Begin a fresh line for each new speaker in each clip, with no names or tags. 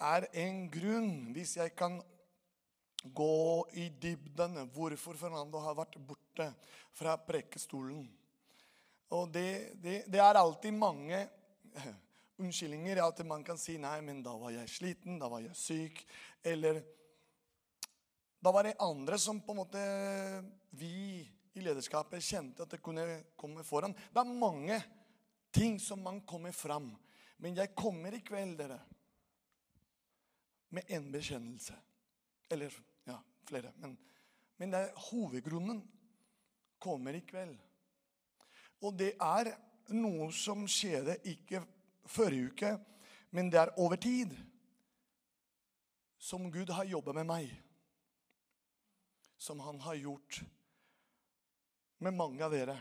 er en grunn, hvis jeg kan gå i dybden, hvorfor Fernando har vært borte fra prekestolen. Og det, det, det er alltid mange unnskyldninger. At man kan si nei, men da var jeg sliten, da var jeg syk. Eller da var det andre som på en måte vi i lederskapet kjente at det kunne komme foran. Det er mange ting som man kommer fram. Men jeg kommer i kveld, dere, med en bekjennelse. Eller ja, flere. Men, men det er hovedgrunnen kommer i kveld. Og det er noe som skjedde ikke forrige uke, men det er over tid. Som Gud har jobba med meg. Som han har gjort med mange av dere.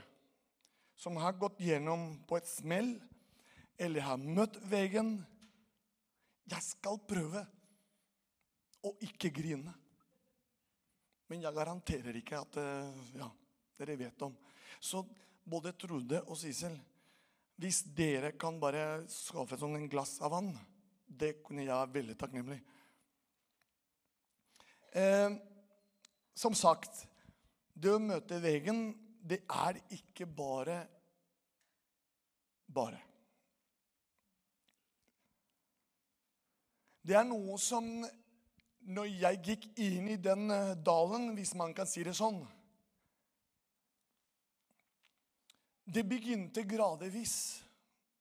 Som har gått gjennom på et smell, eller har møtt veggen. Jeg skal prøve å ikke grine. Men jeg garanterer ikke at eh, ja, dere vet om. Så både Trude og Sissel hvis dere kan bare skaffe sånn en glass av vann, det kunne jeg være veldig takknemlig. Eh, som sagt, det å møte veggen, det er ikke bare bare. Det er noe som Når jeg gikk inn i den eh, dalen, hvis man kan si det sånn Det begynte gradvis.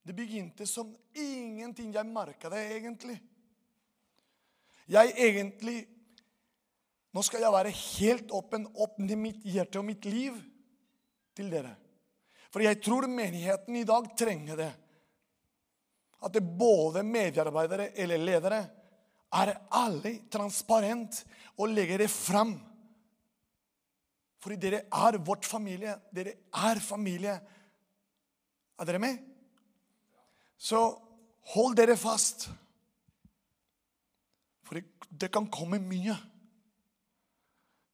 Det begynte som ingenting. Jeg merka det egentlig. Jeg egentlig Nå skal jeg være helt åpen, åpne mitt hjerte og mitt liv til dere. For jeg tror menigheten i dag trenger det. At det både medarbeidere eller ledere er ærlig, transparent og legger det fram. Fordi dere er vårt familie. Dere er familie. Er dere med? Så hold dere fast. For det kan komme mye.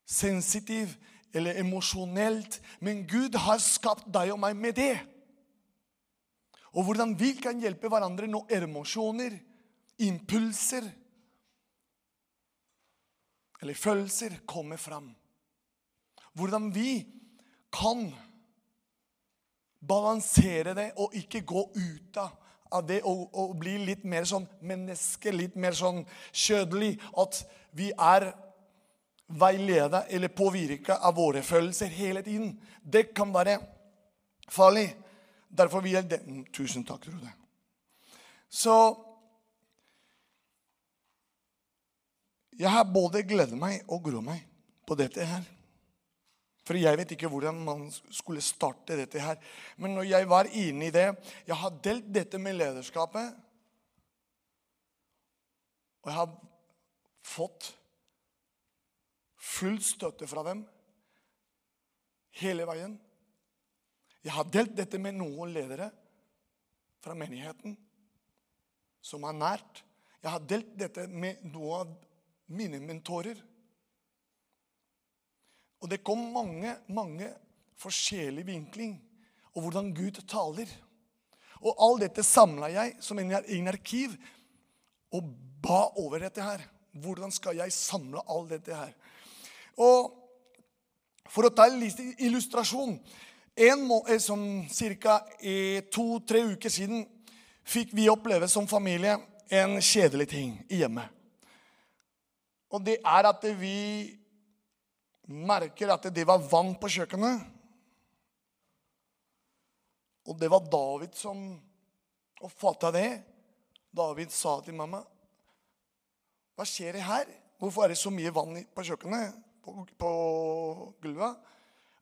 Sensitiv eller emosjonelt. Men Gud har skapt deg og meg med det. Og hvordan vi kan hjelpe hverandre når emosjoner, impulser eller følelser kommer fram. Hvordan vi kan balansere det og ikke gå ut av det og, og bli litt mer sånn menneske, litt mer sånn kjødelig. At vi er veiledet eller påvirka av våre følelser hele tiden. Det kan være farlig. Derfor vil jeg det. Tusen takk, Trude. Så Jeg har både gledet meg og gruer meg på dette her. For jeg vet ikke hvordan man skulle starte dette her. Men når jeg var inne i det Jeg har delt dette med lederskapet. Og jeg har fått full støtte fra dem hele veien. Jeg har delt dette med noen ledere fra menigheten som er nært. Jeg har delt dette med noen mine mentorer. Og det kom mange, mange forskjellige vinkling og hvordan Gud taler. Og all dette samla jeg som en, en arkiv og ba over dette her. Hvordan skal jeg samle all dette her? Og for å ta en liten illustrasjon en må, eh, som Ca. to-tre uker siden fikk vi oppleve som familie en kjedelig ting i hjemmet. Og det er at vi merker at det var vann på kjøkkenet. Og det var David som oppfatta det. David sa til mamma, 'Hva skjer det her? Hvorfor er det så mye vann på kjøkkenet?' På, på gulvet.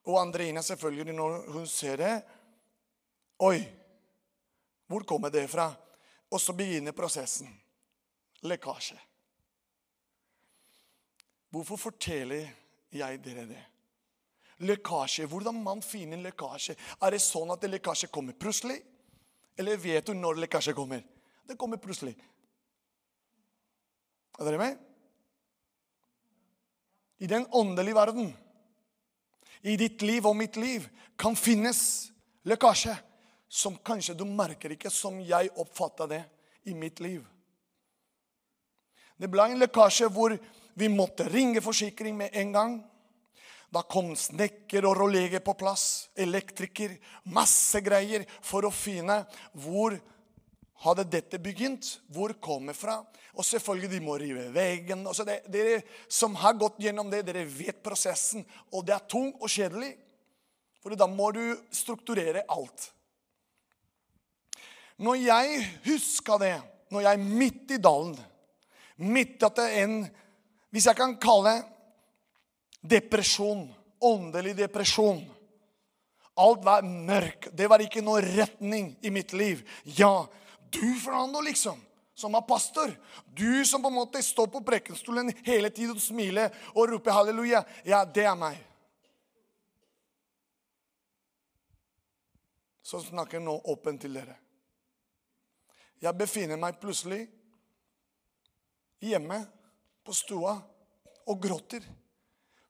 Og Andreina selvfølgelig, når hun ser det 'Oi, hvor kommer det fra?' Og så begynner prosessen. Lekkasje. Hvorfor forteller jeg dere det. Lekkasje. Hvordan man finner lekkasje? Er det sånn at lekkasje kommer plutselig? Eller vet du når lekkasje kommer? Det kommer plutselig. Er dere med? I den åndelige verden, i ditt liv og mitt liv, kan finnes lekkasje som kanskje du merker ikke som jeg oppfatta det i mitt liv. Det ble en lekkasje hvor vi måtte ringe forsikring med en gang. Da kom snekker og råleger på plass, elektriker, masse greier for å finne hvor hadde dette begynt? Hvor kom det fra? Og selvfølgelig, de må rive veggen. Altså det, dere som har gått gjennom det, dere vet prosessen. Og det er tung og kjedelig. For da må du strukturere alt. Når jeg husker det, når jeg midt i dalen Midt at det er en Hvis jeg kan kalle depresjon, åndelig depresjon Alt var mørk. Det var ikke noe retning i mitt liv. Ja, du, Fernando, liksom, som er pastor. Du som på en måte står på prekenstolen hele tiden og smiler og roper halleluja. Ja, det er meg. Så snakker jeg nå åpent til dere. Jeg befinner meg plutselig hjemme på stua og gråter.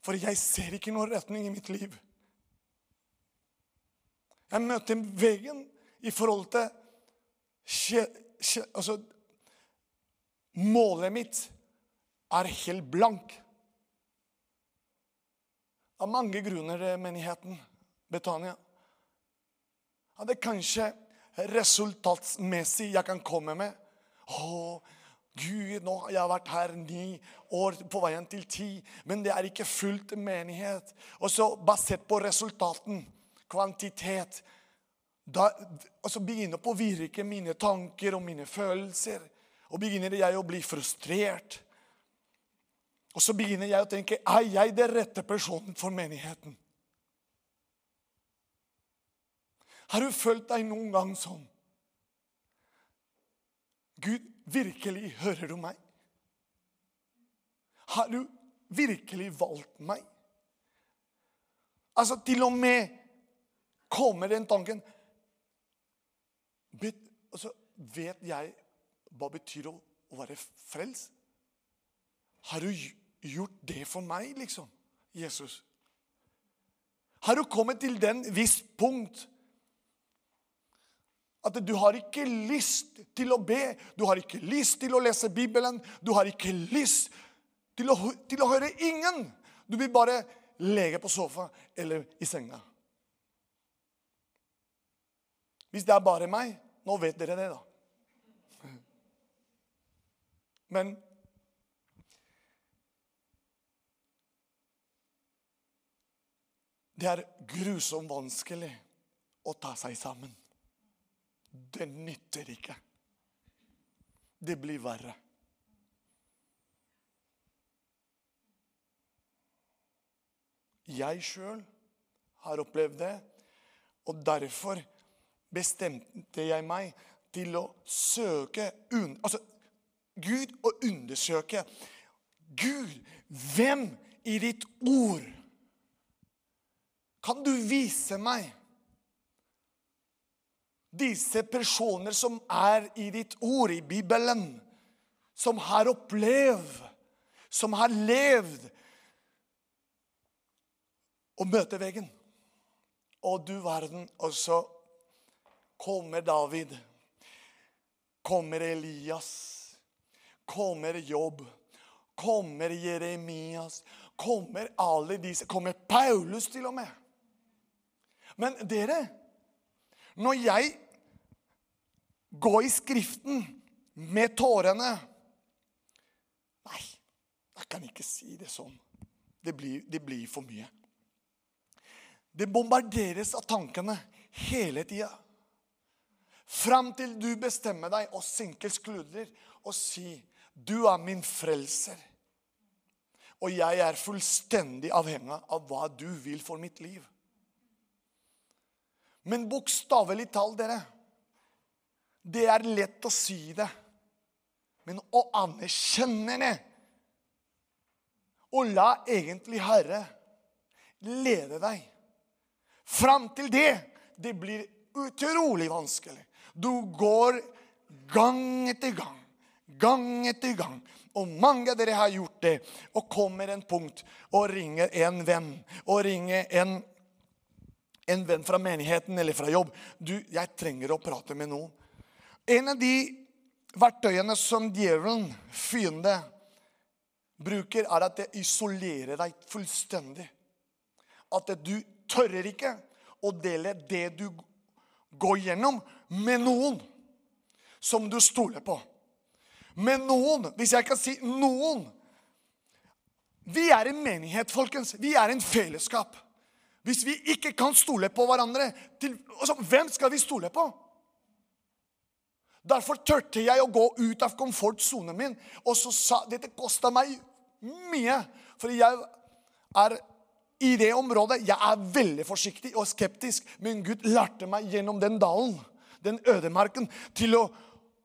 For jeg ser ikke noen retning i mitt liv. Jeg møter veggen i forhold til altså, Målet mitt er helt blank. Av mange grunner, menigheten Betania. Ja, det er kanskje resultatsmessig jeg kan komme med. Å, Gud, nå har jeg vært her ni år, på veien til ti. Men det er ikke fullt menighet. Og så basert på resultaten, kvantitet da, så begynner å påvirke mine tanker og mine følelser. Og begynner jeg å bli frustrert. Og så begynner jeg å tenke er jeg det rette personen for menigheten. Har du følt deg noen gang sånn? Gud, virkelig hører du meg? Har du virkelig valgt meg? Altså, til og med kommer den tanken altså, Vet jeg hva det betyr å, å være frelst? Har du gjort det for meg, liksom, Jesus? Har du kommet til den viss punkt at du har ikke lyst til å be, du har ikke lyst til å lese Bibelen, du har ikke lyst til å, til å høre ingen. Du vil bare lege på sofa eller i senga. Hvis det er bare meg Nå vet dere det, da. Men Det er grusomt vanskelig å ta seg sammen. Det nytter ikke. Det blir verre. Jeg sjøl har opplevd det, og derfor bestemte jeg meg til å søke altså, Gud og undersøke Gud, hvem i ditt ord kan du vise meg disse personer som er i ditt ord, i Bibelen, som har opplevd, som har levd, og møter veggen. Og du verden, og så kommer David. Kommer Elias. Kommer Jobb. Kommer Jeremias. Kommer alle disse. Kommer Paulus til og med. Men dere når jeg går i Skriften med tårene Nei, jeg kan ikke si det sånn. Det blir, det blir for mye. Det bombarderes av tankene hele tida. Fram til du bestemmer deg og senker skuldrer og sier, 'Du er min frelser'. Og jeg er fullstendig avhengig av hva du vil for mitt liv. Men bokstavelig talt, dere Det er lett å si det. Men å anerkjenne det Og la egentlig Herre lede deg. Fram til det det blir utrolig vanskelig. Du går gang etter gang, gang etter gang. Og mange av dere har gjort det. Og kommer en punkt og ringer en venn og ringer en en venn fra menigheten eller fra jobb. Du, jeg trenger å prate med noen. En av de verktøyene som djevelen, fiende, bruker, er at det isolerer deg fullstendig. At du tørrer ikke å dele det du går gjennom, med noen som du stoler på. Med noen, hvis jeg kan si noen. Vi er en menighet, folkens. Vi er en fellesskap. Hvis vi ikke kan stole på hverandre, til, altså, hvem skal vi stole på? Derfor tørte jeg å gå ut av komfortsonen min. Og så sa Dette kosta meg mye. For jeg er i det området Jeg er veldig forsiktig og skeptisk, men Gud lærte meg gjennom den dalen, den ødemarken, til å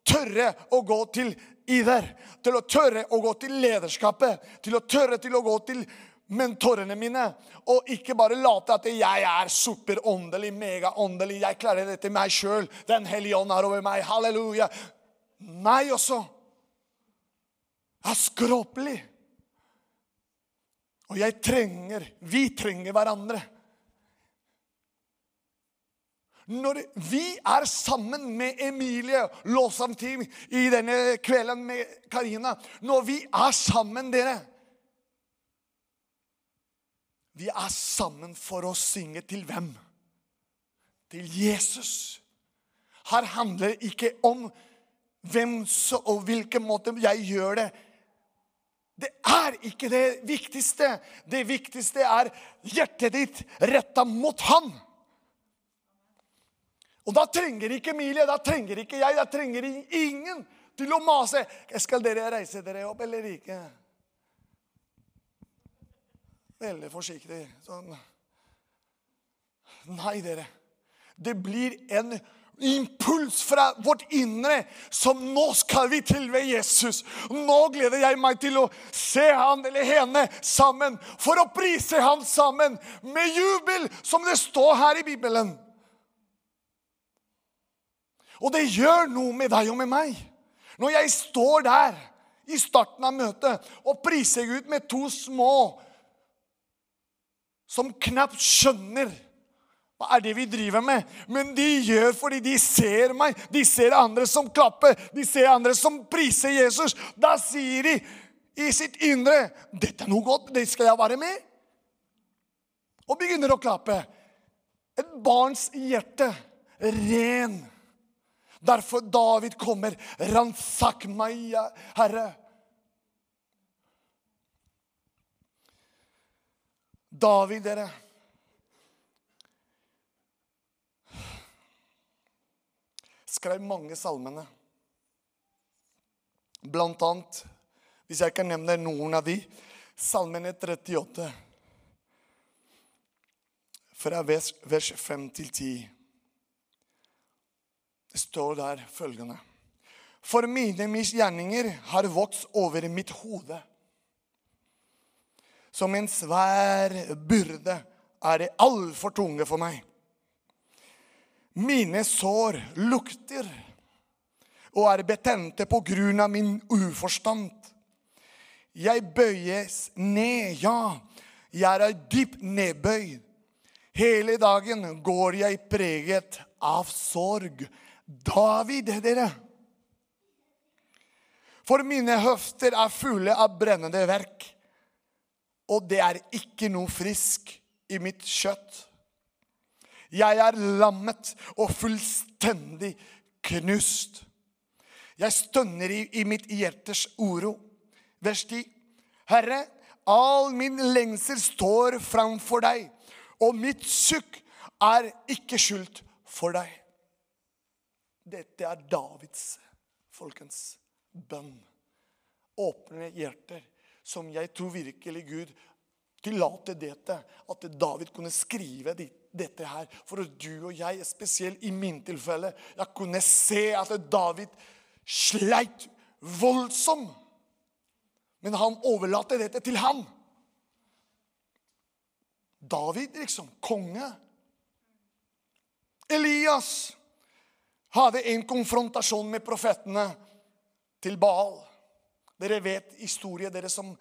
tørre å gå til ider. Til å tørre å gå til lederskapet. Til å tørre til å gå til mentorene mine. Og ikke bare late at jeg er superåndelig, megaåndelig. Jeg klarer dette meg sjøl. Den hellige ånd er over meg. Halleluja. Meg også. Jeg er skråpelig. Og jeg trenger Vi trenger hverandre. Når vi er sammen med Emilie lovsangteam i denne kvelden med Karina Når vi er sammen, dere vi er sammen for å synge til hvem? Til Jesus. Her handler det ikke om hvem så, og hvilken måte jeg gjør det. Det er ikke det viktigste. Det viktigste er hjertet ditt retta mot Han. Og da trenger ikke Emilie, da trenger ikke jeg, da trenger ingen til å mase. Skal dere reise dere opp eller ikke? Veldig forsiktig. Sånn. Nei, dere. Det blir en impuls fra vårt indre som nå skal vi til ved Jesus. Nå gleder jeg meg til å se han eller henne sammen, for å prise han sammen med jubel, som det står her i Bibelen. Og det gjør noe med deg og med meg. Når jeg står der i starten av møtet og priser Gud med to små som knapt skjønner hva er det vi driver med. Men de gjør fordi de ser meg. De ser andre som klapper. De ser andre som priser Jesus. Da sier de i sitt indre 'Dette er noe godt. Det skal jeg være med.' Og begynner å klappe. Et barns hjerte. Ren. Derfor David kommer. 'Ransak meg, Herre.' David, dere. Skrev mange salmene. Blant annet, hvis jeg kan nevne noen av de, salmene 38. Fra vers, vers 5 til 10. Det står der følgende. For mine misgjerninger har vokst over mitt hode. Som en svær byrde er det altfor tunge for meg. Mine sår lukter og er betente på grunn av min uforstand. Jeg bøyes ned, ja, jeg er dypt nedbøyd. Hele dagen går jeg preget av sorg. David, dere. For mine høfter er fulle av brennende verk og det er ikke noe frisk i mitt kjøtt. Jeg er lammet og fullstendig knust. Jeg stønner i, i mitt hjertes oro. Vers 10. Herre, all min lengsel står framfor deg, og mitt sukk er ikke skjult for deg. Dette er Davids, folkens, bønn. Åpne hjerter som jeg tror virkelig Gud tillater dette. At David kunne skrive dette her. For at du og jeg, spesielt i min tilfelle, jeg kunne se at David sleit voldsomt. Men han overlater dette til ham. David, liksom. Konge. Elias hadde en konfrontasjon med profetene til Baal. Dere vet historie, dere som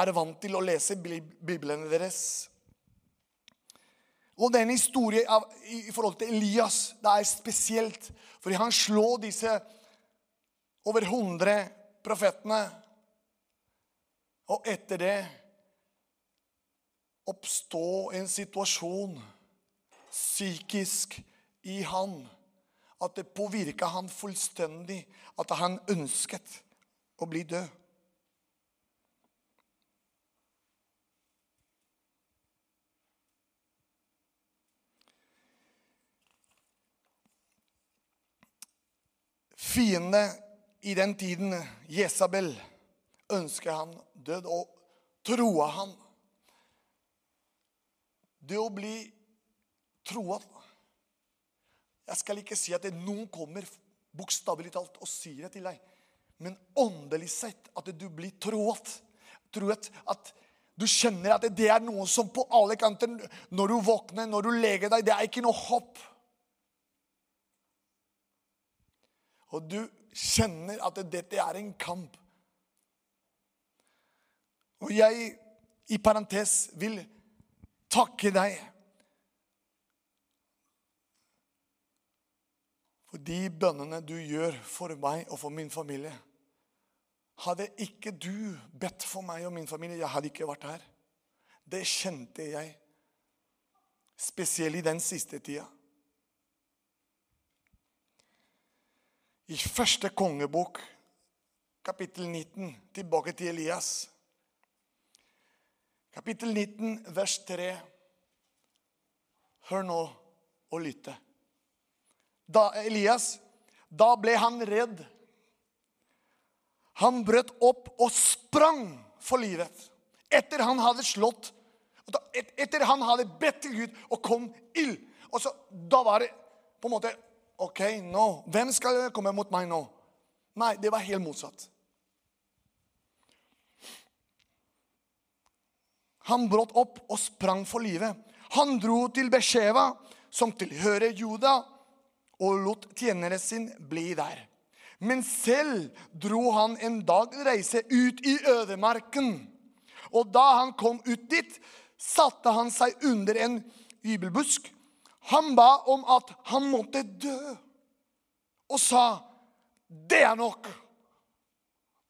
er vant til å lese Biblene deres. Og den historien i forhold til Elias det er spesielt. fordi han slår disse over 100 profetene. Og etter det oppstå en situasjon psykisk i han at det påvirka han fullstendig, at han ønsket å bli død. Fiende i den tiden, Jesabel, ønsker han død og troa han. Det å bli troa Jeg skal ikke si at noen kommer bokstavelig talt og sier det til deg, men åndelig sett at du blir troet. Troet at du kjenner at det er noe som på alle kanter Når du våkner, når du legger deg, det er ikke noe håp. Og du kjenner at dette er en kamp. Og jeg, i parentes, vil takke deg for de bønnene du gjør for meg og for min familie. Hadde ikke du bedt for meg og min familie, jeg hadde ikke vært her. Det kjente jeg, spesielt i den siste tida. I første kongebok, kapittel 19, tilbake til Elias. Kapittel 19, vers 3. Hør nå og lytte. Da Elias, da ble han redd. Han brøt opp og sprang for livet. Etter han hadde slått, etter han hadde bedt til Gud, og kom ild. Og så, Da var det på en måte OK, nå Hvem skal komme mot meg nå? Nei, det var helt motsatt. Han brått opp og sprang for livet. Han dro til Besheva, som tilhører Juda, og lot tjeneren sin bli der. Men selv dro han en dag reise ut i ødemarken. Og da han kom ut dit, satte han seg under en hybelbusk han ba om at han måtte dø, og sa, 'Det er nok'.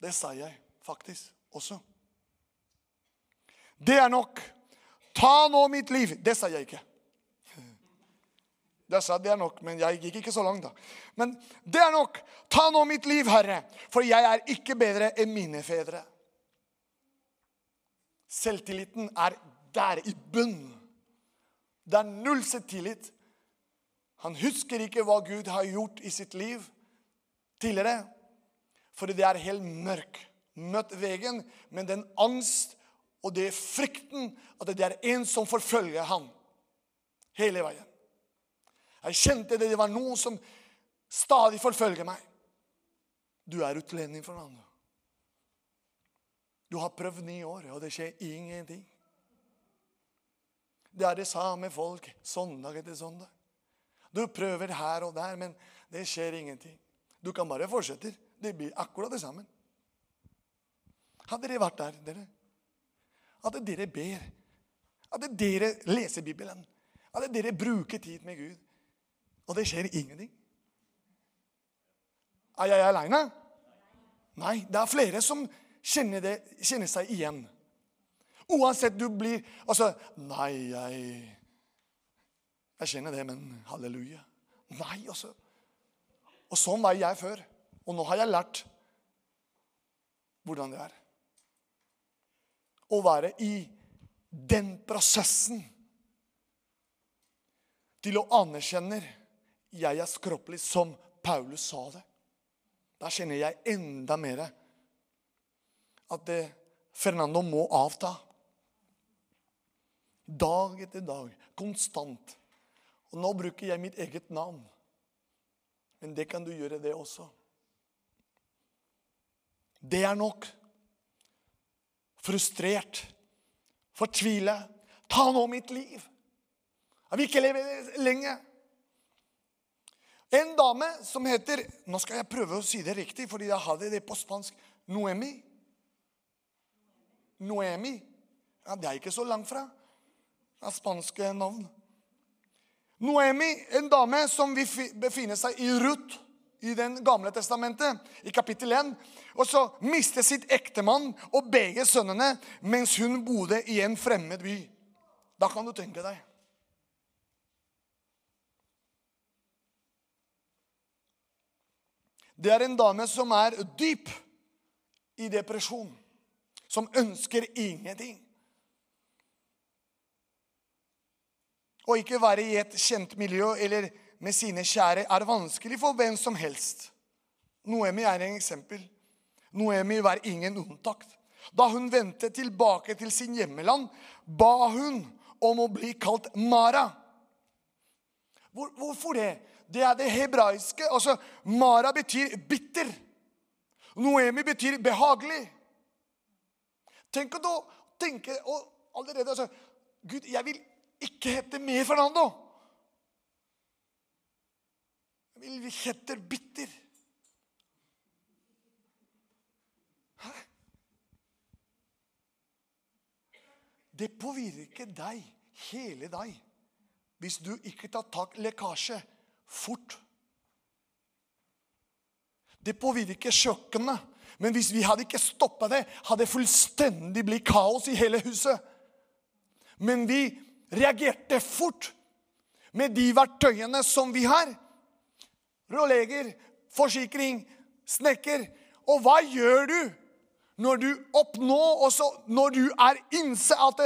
Det sa jeg faktisk også. Det er nok. Ta nå mitt liv. Det sa jeg ikke. Jeg sa det er nok, men jeg gikk ikke så langt da. Men det er nok. Ta nå mitt liv, Herre, for jeg er ikke bedre enn mine fedre. Selvtilliten er der i bunnen. Det er null selvtillit. Han husker ikke hva Gud har gjort i sitt liv tidligere. Fordi det er helt mørk. Møtt veien men den angst og det frykten at det er en som forfølger ham hele veien. Jeg kjente det, det var noen som stadig forfølger meg. Du er utlending for landet. Du har prøvd ni år, og det skjer ingenting. Det er det samme folk søndag etter søndag. Du prøver her og der, men det skjer ingenting. Du kan bare fortsette. Det blir akkurat det samme. Hadde dere vært der, dere? At dere ber. At dere leser Bibelen. At dere bruker tid med Gud. Og det skjer ingenting. Er jeg aleine? Nei, det er flere som kjenner, det, kjenner seg igjen. Uansett du blir Altså Nei, jeg Jeg kjenner det, men halleluja. Nei, altså. Og sånn var jeg før. Og nå har jeg lært hvordan det er. Å være i den prosessen til å anerkjenne jeg er skroppelig, som Paulus sa det. Da kjenner jeg enda mer at det, Fernando må avta. Dag etter dag. Konstant. Og nå bruker jeg mitt eget navn. Men det kan du gjøre, det også. Det er nok. Frustrert. Fortvile. Ta nå mitt liv. Jeg vil ikke leve lenge. En dame som heter Nå skal jeg prøve å si det riktig, fordi jeg hadde det på spansk. Noemi. Noemi. Ja, Det er ikke så langt fra Det er spanske navn. Noemi, en dame som befinner seg i Ruth i den gamle testamentet, i kapittel 1. Og så mistet sitt ektemann og begge sønnene mens hun bodde i en fremmed by. Da kan du tenke deg. Det er en dame som er dyp i depresjon. Som ønsker ingenting. Å ikke være i et kjent miljø eller med sine kjære er vanskelig for hvem som helst. Noemi er en eksempel. Noemi var ingen unntak. Da hun vendte tilbake til sin hjemmeland, ba hun om å bli kalt Mara. Hvor, hvorfor det? Det er det hebraiske. Altså, Mara betyr bitter. Noemi betyr behagelig. Tenk å tenke og allerede altså, Gud, jeg vil ikke hete mer Fernando. Jeg vil hete bitter. Hæ? Det påvirker deg, hele deg, hvis du ikke tar tak lekkasje fort. Det påvirker kjøkkenet. Men hvis vi hadde ikke stoppa det, hadde det fullstendig blitt kaos i hele huset. Men vi reagerte fort med de verktøyene som vi har. Råleger, forsikring, snekker. Og hva gjør du når du oppnår også Når du er innse at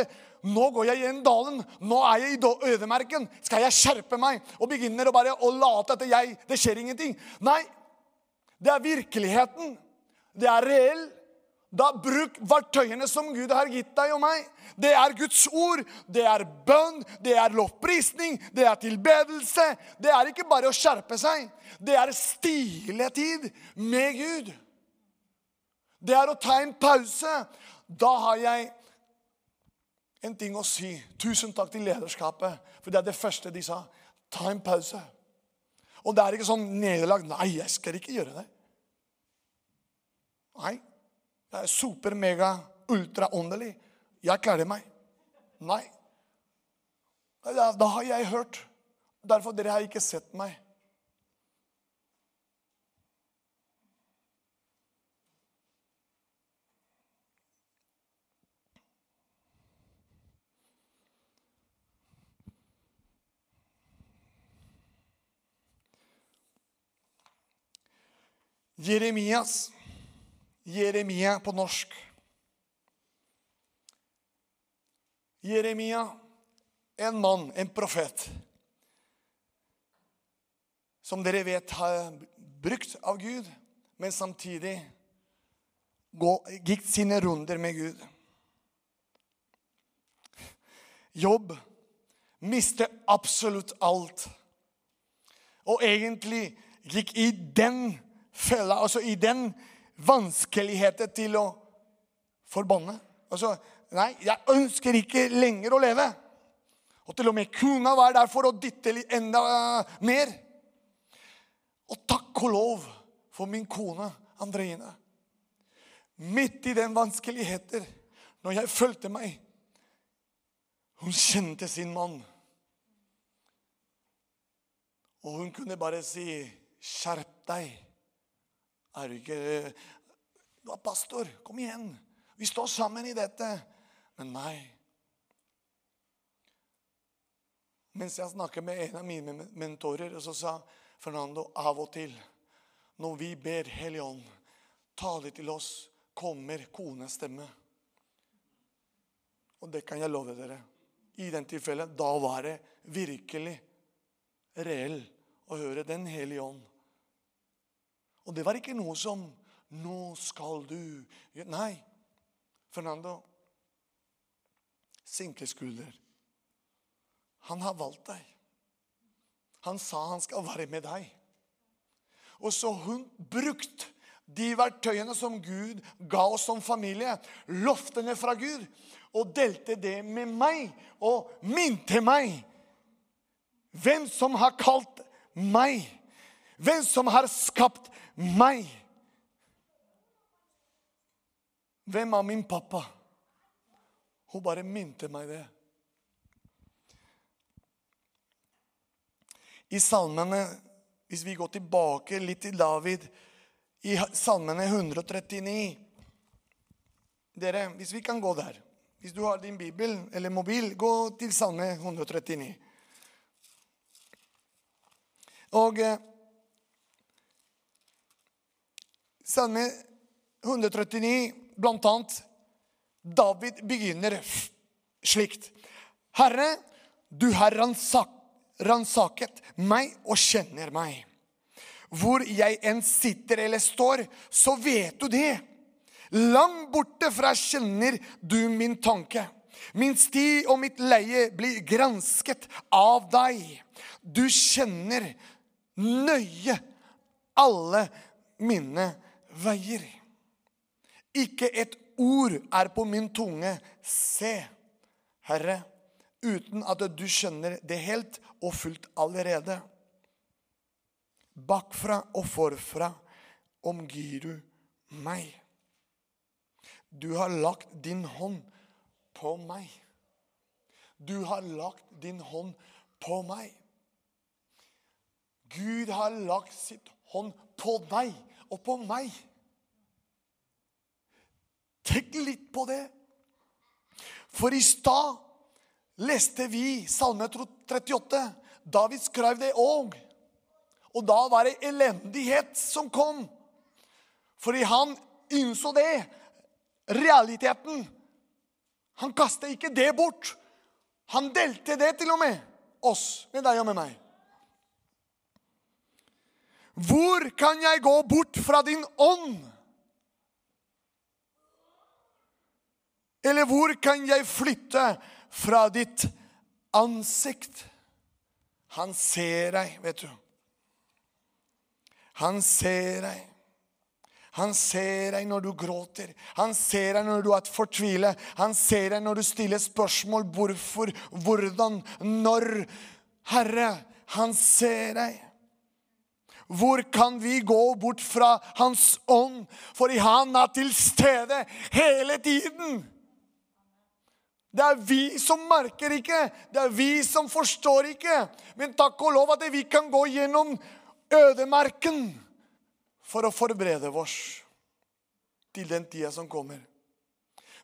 nå går jeg i dalen. Nå er jeg i ødemerken. Skal jeg skjerpe meg og begynner å bare å late etter jeg, det skjer ingenting? Nei. Det er virkeligheten. Det er reell. Da bruk verktøyene som Gud har gitt deg og meg. Det er Guds ord, det er bønn, det er lovprisning, det er tilbedelse. Det er ikke bare å skjerpe seg. Det er stiletid med Gud. Det er å ta en pause. Da har jeg en ting å si. Tusen takk til lederskapet, for det er det første de sa. Ta en pause. Og det er ikke sånn nederlag. Nei, jeg skal ikke gjøre det. Nei. Det er super, mega, ultraåndelig. Jeg klarer meg. Nei. Da har jeg hørt. Derfor dere har ikke sett meg. Jeremias. Jeremia på norsk. Jeremia, en mann, en profet, som dere vet har brukt av Gud, men samtidig gikk sine runder med Gud. Jobb. Miste absolutt alt. Og egentlig gikk i den fella, altså i den vanskeligheten til å forbanne. Altså, nei, jeg ønsker ikke lenger å leve. Og til og med kona var der for å dytte enda mer. Og takk og lov for min kone Andreine. Midt i den vanskeligheter, når jeg følte meg Hun kjente sin mann. Og hun kunne bare si, 'Skjerp deg'. Er du ikke Du er pastor. Kom igjen. Vi står sammen i dette. Men nei. Mens jeg snakket med en av mine mentorer, så sa Fernando av og til når vi ber Helligånd tale til oss, kommer kones stemme. Og det kan jeg love dere. I den tilfellet, da var det virkelig reell å høre Den hellige ånd. Og det var ikke noe som 'Nå skal du' Nei. Fernando, sinke skulder. Han har valgt deg. Han sa han skal være med deg. Og så hun brukt de verktøyene som Gud ga oss som familie, loftene fra Gud, og delte det med meg og minte meg hvem som har kalt meg, hvem som har skapt meg. Hvem er min pappa? Hun bare minte meg det. I salmene hvis vi går tilbake litt til David i Salmene 139 Dere, hvis vi kan gå der Hvis du har din bibel eller mobil, gå til Salme 139. Og eh, Salme 139, blant annet David begynner slikt. Herre, du har ransaket meg og kjenner meg. Hvor jeg enn sitter eller står, så vet du det. Langt borte fra kjenner du min tanke. Min sti og mitt leie blir gransket av deg. Du kjenner nøye alle mine veier. Ikke et ord er på min tunge. Se, Herre, uten at du skjønner det helt og fullt allerede. Bakfra og forfra omgir du meg. Du har lagt din hånd på meg. Du har lagt din hånd på meg. Gud har lagt sitt hånd på deg og på meg. Tenk litt på det. For i stad leste vi Salme 38. David skrev det òg. Og da var det elendighet som kom. Fordi han innså det. Realiteten. Han kastet ikke det bort. Han delte det til og med oss, med deg og med meg. Hvor kan jeg gå bort fra din ånd? Eller hvor kan jeg flytte fra ditt ansikt? Han ser deg, vet du. Han ser deg. Han ser deg når du gråter. Han ser deg når du er fortvilet. Han ser deg når du stiller spørsmål hvorfor, hvordan, når. Herre, han ser deg. Hvor kan vi gå bort fra Hans ånd? For han er til stede hele tiden. Det er vi som merker ikke, det er vi som forstår ikke. Men takk og lov at vi kan gå gjennom ødemarken for å forberede oss til den tida som kommer.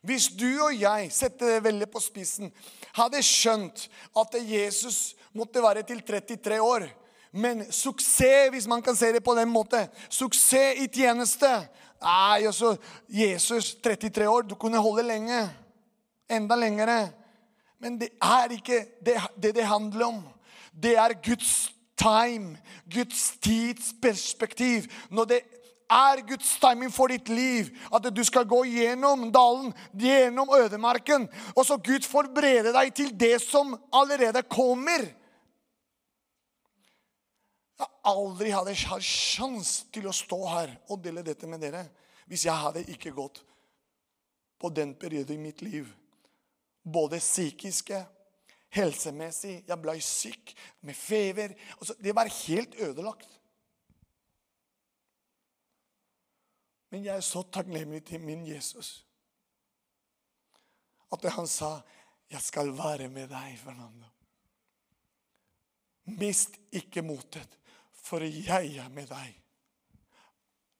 Hvis du og jeg setter det veldig på spissen, hadde skjønt at Jesus måtte være til 33 år men suksess, hvis man kan se det på den måten, suksess i tjeneste Nei, altså, Jesus, 33 år, du kunne holde lenge. Enda lengre. Men det er ikke det det, det handler om. Det er Guds time, Guds tidsperspektiv. Når det er Guds timing for ditt liv. At du skal gå gjennom dalen, gjennom ødemarken. Og så Gud forbereder deg til det som allerede kommer Jeg aldri hadde hatt sjanse til å stå her og dele dette med dere hvis jeg hadde ikke gått på den perioden i mitt liv. Både psykiske, helsemessig Jeg ble syk med feber. Altså, det var helt ødelagt. Men jeg er så takknemlig til min Jesus at han sa, 'Jeg skal være med deg, Fernando'. Mist ikke motet for jeg er med deg.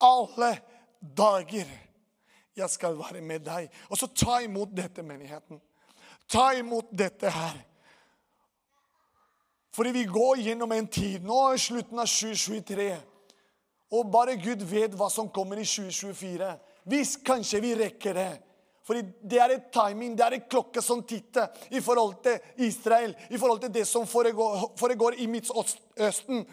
Alle dager jeg skal være med deg. Og så ta imot dette, menigheten. Ta imot dette her. Fordi vi går gjennom en tid Nå er slutten av 2023. Og bare Gud vet hva som kommer i 2024. Hvis kanskje vi rekker det. Fordi det er et timing, det er en klokke som titter i forhold til Israel. I forhold til det som foregår, foregår i Midtøsten.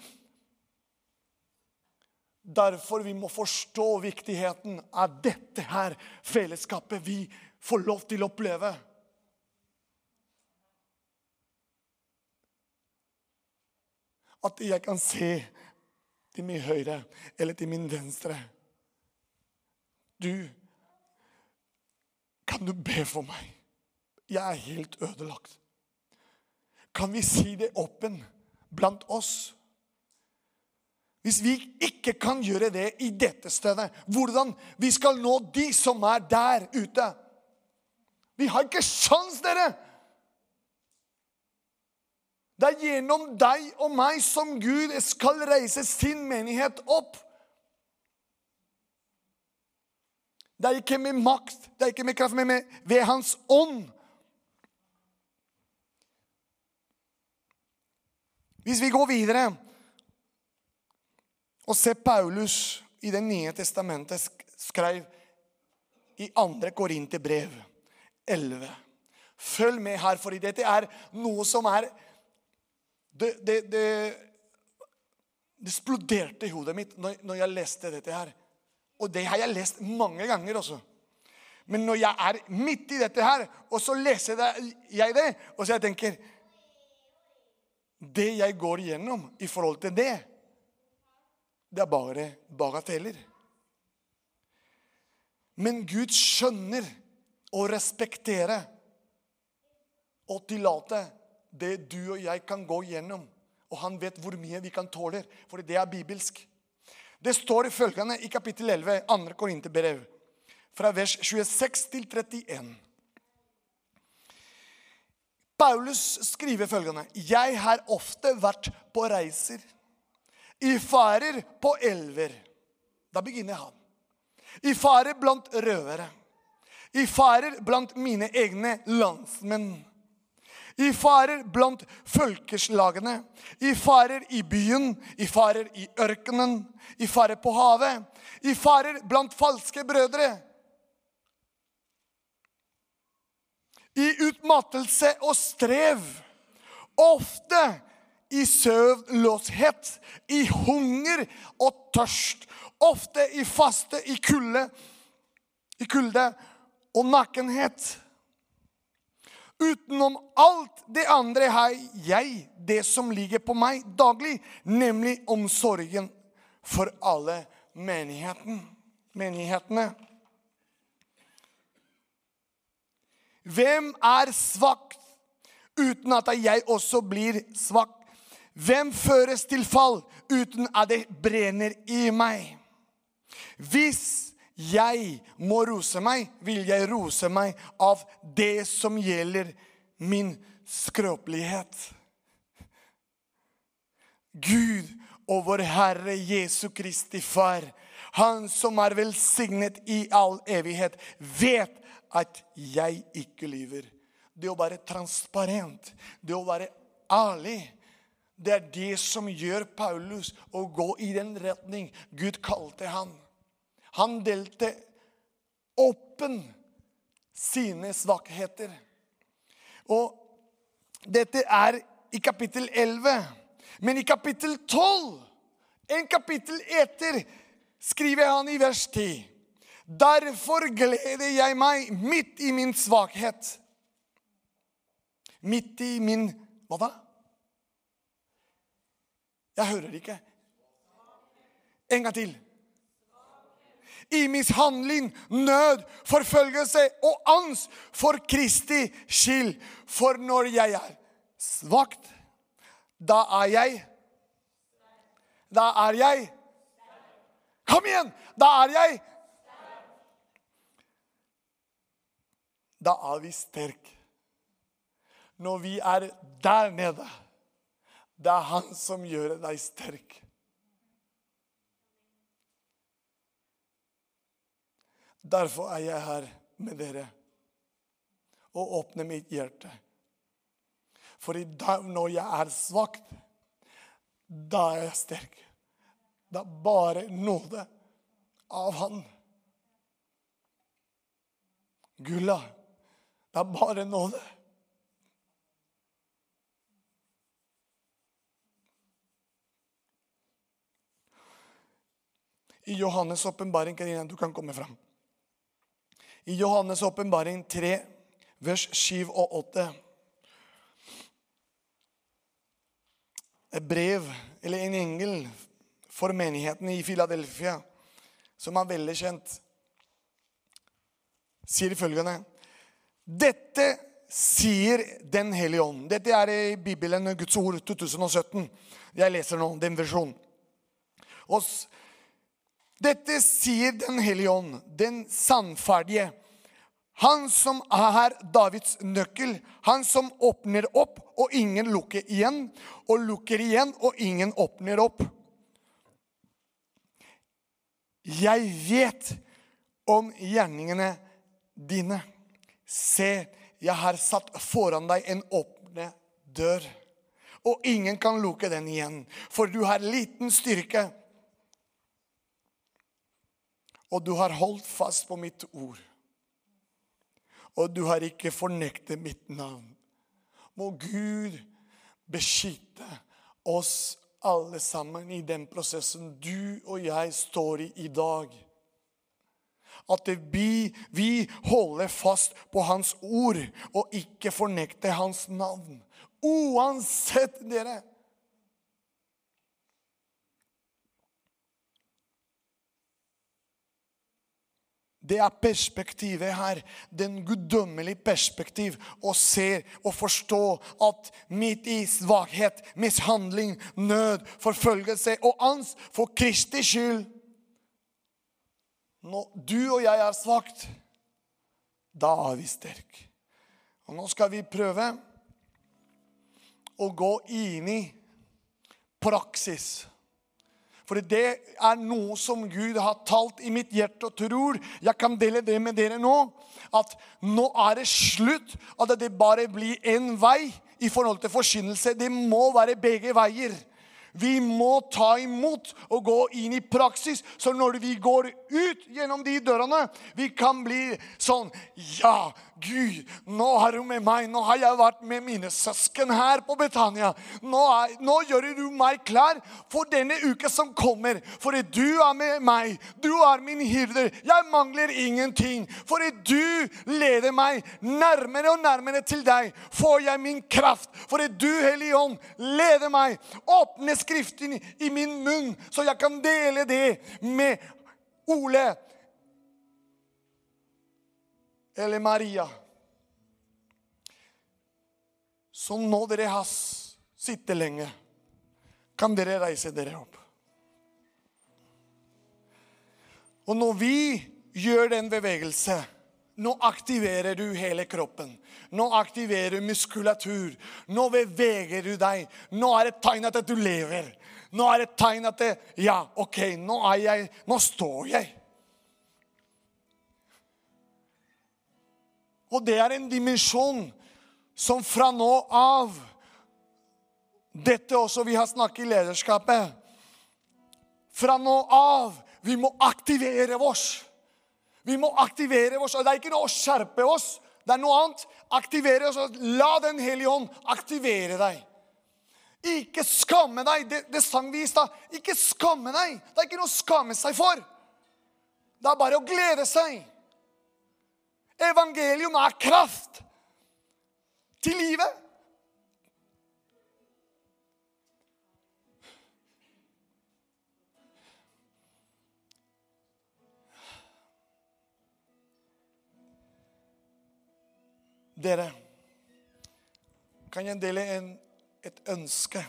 Derfor vi må forstå viktigheten av dette her fellesskapet vi får lov til å oppleve. At jeg kan se til min høyre eller til min venstre. Du, kan du be for meg? Jeg er helt ødelagt. Kan vi si det åpen blant oss? Hvis vi ikke kan gjøre det i dette stedet, hvordan vi skal nå de som er der ute Vi har ikke sjans, dere! Det er gjennom deg og meg som Gud skal reise sin menighet opp. Det er ikke med makt, det er ikke med kraft, men med, ved Hans ånd. Hvis vi går videre og ser Paulus i Det nye testamentet skrev i 2. Korinterbrev 11. Følg med her, for dette er noe som er Det, det, det, det eksploderte i hodet mitt når, når, jeg leste dette her. Og det har jeg lest mange ganger også. Men når jeg er midt i dette her, og så leser jeg det, og så jeg tenker Det jeg går igjennom i forhold til det, det er bare bagateller. Men Gud skjønner å respektere og tillate det du og jeg kan gå gjennom. Og han vet hvor mye vi kan tåle, for det er bibelsk. Det står i følgende i kapittel 11, 2. Korinterbrev, fra vers 26 til 31. Paulus skriver følgende.: Jeg har ofte vært på reiser, i farer på elver. Da begynner han. I farer blant røvere. I farer blant mine egne landsmenn. I farer blant folkeslagene. I farer i byen. I farer i ørkenen. I farer på havet. I farer blant falske brødre. I utmattelse og strev. Ofte i søvnløshet, i hunger og tørst Ofte i faste, i kulde, i kulde og nakenhet. Utenom alt det andre har jeg det som ligger på meg daglig, nemlig omsorgen for alle menigheten, menighetene. Hvem er svak uten at jeg også blir svak? Hvem føres til fall uten at det brenner i meg? Hvis jeg må rose meg, vil jeg rose meg av det som gjelder min skrøpelighet. Gud og vår Herre Jesu Kristi Far, Han som er velsignet i all evighet, vet at jeg ikke lyver. Det å være transparent, det å være ærlig, det er det som gjør Paulus å gå i den retning Gud kalte han. Han delte åpen sine svakheter. Og dette er i kapittel 11. Men i kapittel 12, en kapittel etter, skriver han i vers 10. Derfor gleder jeg meg midt i min svakhet. Midt i min Hva da? Jeg hører ikke. En gang til i mishandling, nød, forfølgelse og angst for Kristi skyld. For når jeg er svakt, da er jeg Da er jeg Kom igjen! Da er jeg Da er vi sterke. Når vi er der nede, det er Han som gjør deg sterk. Derfor er jeg her med dere og åpner mitt hjerte. For dag, når jeg er svak, da er jeg sterk. Det er bare nåde av Han. Gulla, det er bare nåde. I Johannes' åpenbaring, Karina, du kan komme fram. I Johannes' åpenbaring 3, vers 7 og 8. Et brev, eller en engel, for menigheten i Filadelfia, som er veldig kjent, sier følgende Dette sier Den hellige ånd. Dette er i Bibelen Guds ord 2017. Jeg leser nå den versjonen. Og dette sier Den hellige ånd, den sannferdige. Han som er Davids nøkkel, han som åpner opp, og ingen lukker igjen, og lukker igjen, og ingen åpner opp. Jeg vet om gjerningene dine. Se, jeg har satt foran deg en åpne dør, og ingen kan lukke den igjen, for du har liten styrke. Og du har holdt fast på mitt ord. Og du har ikke fornektet mitt navn. Må Gud beskytte oss alle sammen i den prosessen du og jeg står i i dag. At vi, vi holder fast på Hans ord og ikke fornekter Hans navn. Uansett, dere. Det er perspektivet her. Den guddommelige perspektiv. Og ser og forstå at midt i svakhet, mishandling, nød, forfølgelse og angst for Kristi skyld Når du og jeg er svakt, da er vi sterke. Og nå skal vi prøve å gå inn i praksis for det er noe som Gud har talt i mitt hjerte og tror. Jeg kan dele det med dere nå. At nå er det slutt. At det bare blir én vei i forhold til forkynnelse. Det må være begge veier. Vi må ta imot og gå inn i praksis. Så når vi går ut gjennom de dørene, vi kan bli sånn Ja, Gud, nå er du med meg. Nå har jeg vært med mine søsken her på Betania. Nå, er, nå gjør du meg klar for denne uka som kommer. For du er med meg. Du er min hyrder. Jeg mangler ingenting. For du leder meg nærmere og nærmere til deg. Får jeg min kraft. For du, Hellige Ånd, leder meg. Åpne Skriften i min munn, så jeg kan dele det med Ole eller Maria. Så nå dere har sittet lenge, kan dere reise dere opp. Og når vi gjør den bevegelse, nå aktiverer du hele kroppen. Nå aktiverer du muskulatur. Nå beveger du deg. Nå er det et tegn at du lever. Nå er det et tegn at det, Ja, OK, nå er jeg Nå står jeg. Og det er en dimensjon som fra nå av Dette også vi har snakket i lederskapet. Fra nå av vi må aktivere oss. Vi må aktivere oss. Og det er ikke noe å skjerpe oss. Det er noe annet. Aktivere oss. La Den hellige ånd aktivere deg. Ikke skamme deg. Det, det sang vi i stad. Ikke skamme deg. Det er ikke noe å skamme seg for. Det er bare å glede seg. Evangelium er kraft til livet. Dere, kan jeg dele en, et ønske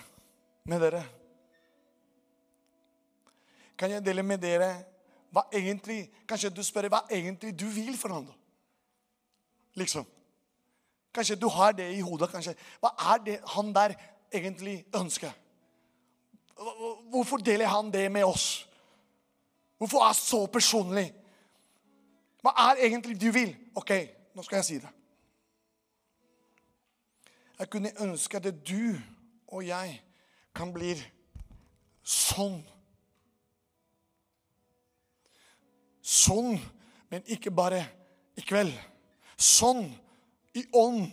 med dere? Kan jeg dele med dere hva egentlig Kanskje du spør hva egentlig du vil for ham? Liksom. Kanskje du har det i hodet. kanskje. Hva er det han der egentlig ønsker? Hvorfor deler han det med oss? Hvorfor er det så personlig? Hva er egentlig du vil? Ok, nå skal jeg si det. Jeg kunne ønske at du og jeg kan bli sånn. Sånn, men ikke bare i kveld. Sånn i ånd.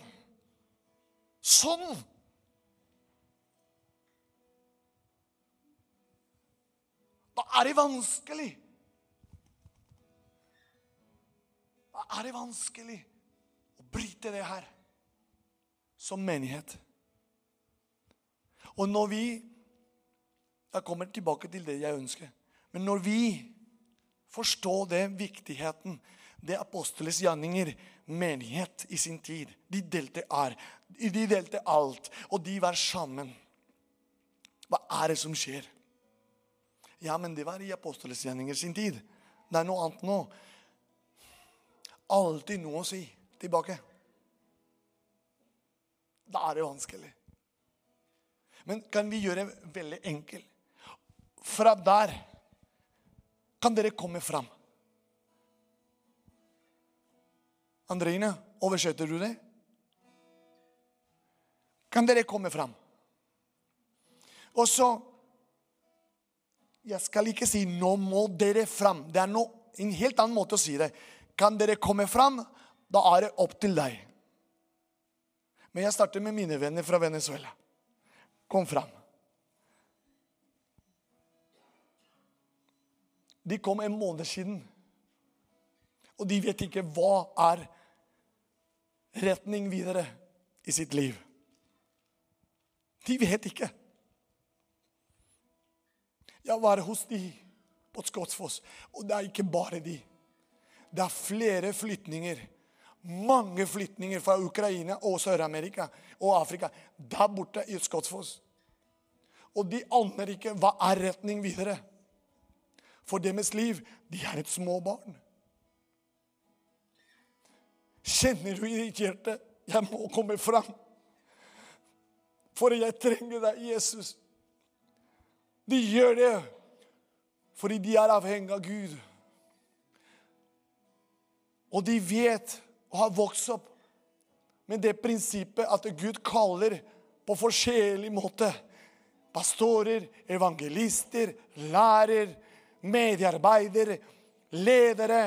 Sånn. Da er det vanskelig. Da er det vanskelig å bryte det her som menighet. Og når vi Jeg kommer tilbake til det jeg ønsker. Men når vi forstår det viktigheten det aposteles gjerninger, menighet i sin tid De delte er. De delte alt, og de var sammen. Hva er det som skjer? Ja, men det var i aposteles gjerninger sin tid. Det er noe annet nå. alltid noe å si tilbake. Da er det vanskelig. Men kan vi gjøre det veldig enkelt? Fra der kan dere komme fram. Andreine, oversetter du det? Kan dere komme fram? Og så Jeg skal ikke si 'nå må dere fram'. Det er no, en helt annen måte å si det. Kan dere komme fram? Da er det opp til deg. Men jeg starter med mine venner fra Venezuela. Kom fram. De kom en måned siden. Og de vet ikke hva er retning videre i sitt liv. De vet ikke. Jeg var hos de på Skotsfoss, og det er ikke bare de. Det er flere flytninger. Mange flyktninger fra Ukraina og Sør-Amerika og Afrika der borte i Skotsfoss. Og de aner ikke hva er retning videre. For deres liv, de er et små barn. Kjenner du i ditt hjerte jeg må komme fram? For jeg trenger deg, Jesus. De gjør det fordi de er avhengig av Gud. Og de vet og har vokst opp med det prinsippet at Gud kaller på forskjellig måte. Pastorer, evangelister, lærer, mediearbeidere, ledere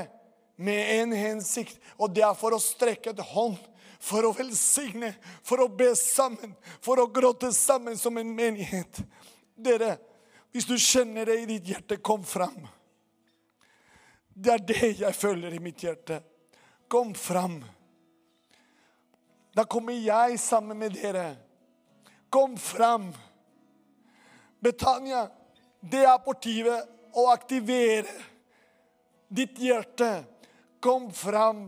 med en hensikt. Og det er for å strekke et hånd, for å velsigne, for å be sammen, for å gråte sammen som en menighet. Dere, hvis du kjenner det i ditt hjerte, kom fram. Det er det jeg føler i mitt hjerte. Kom fram. Da kommer jeg sammen med dere. Kom fram. Betania, det er på tide å aktivere ditt hjerte. Kom fram.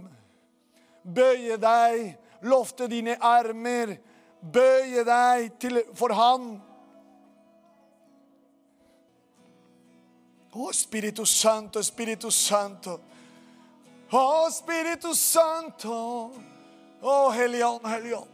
Bøye deg, lofte dine armer. Bøye deg til, for Han. Å, Spiritus Santo, Spiritus Santo. Å, Spiritu Santo. Å, Hellige Ånd, Hellige Ånd.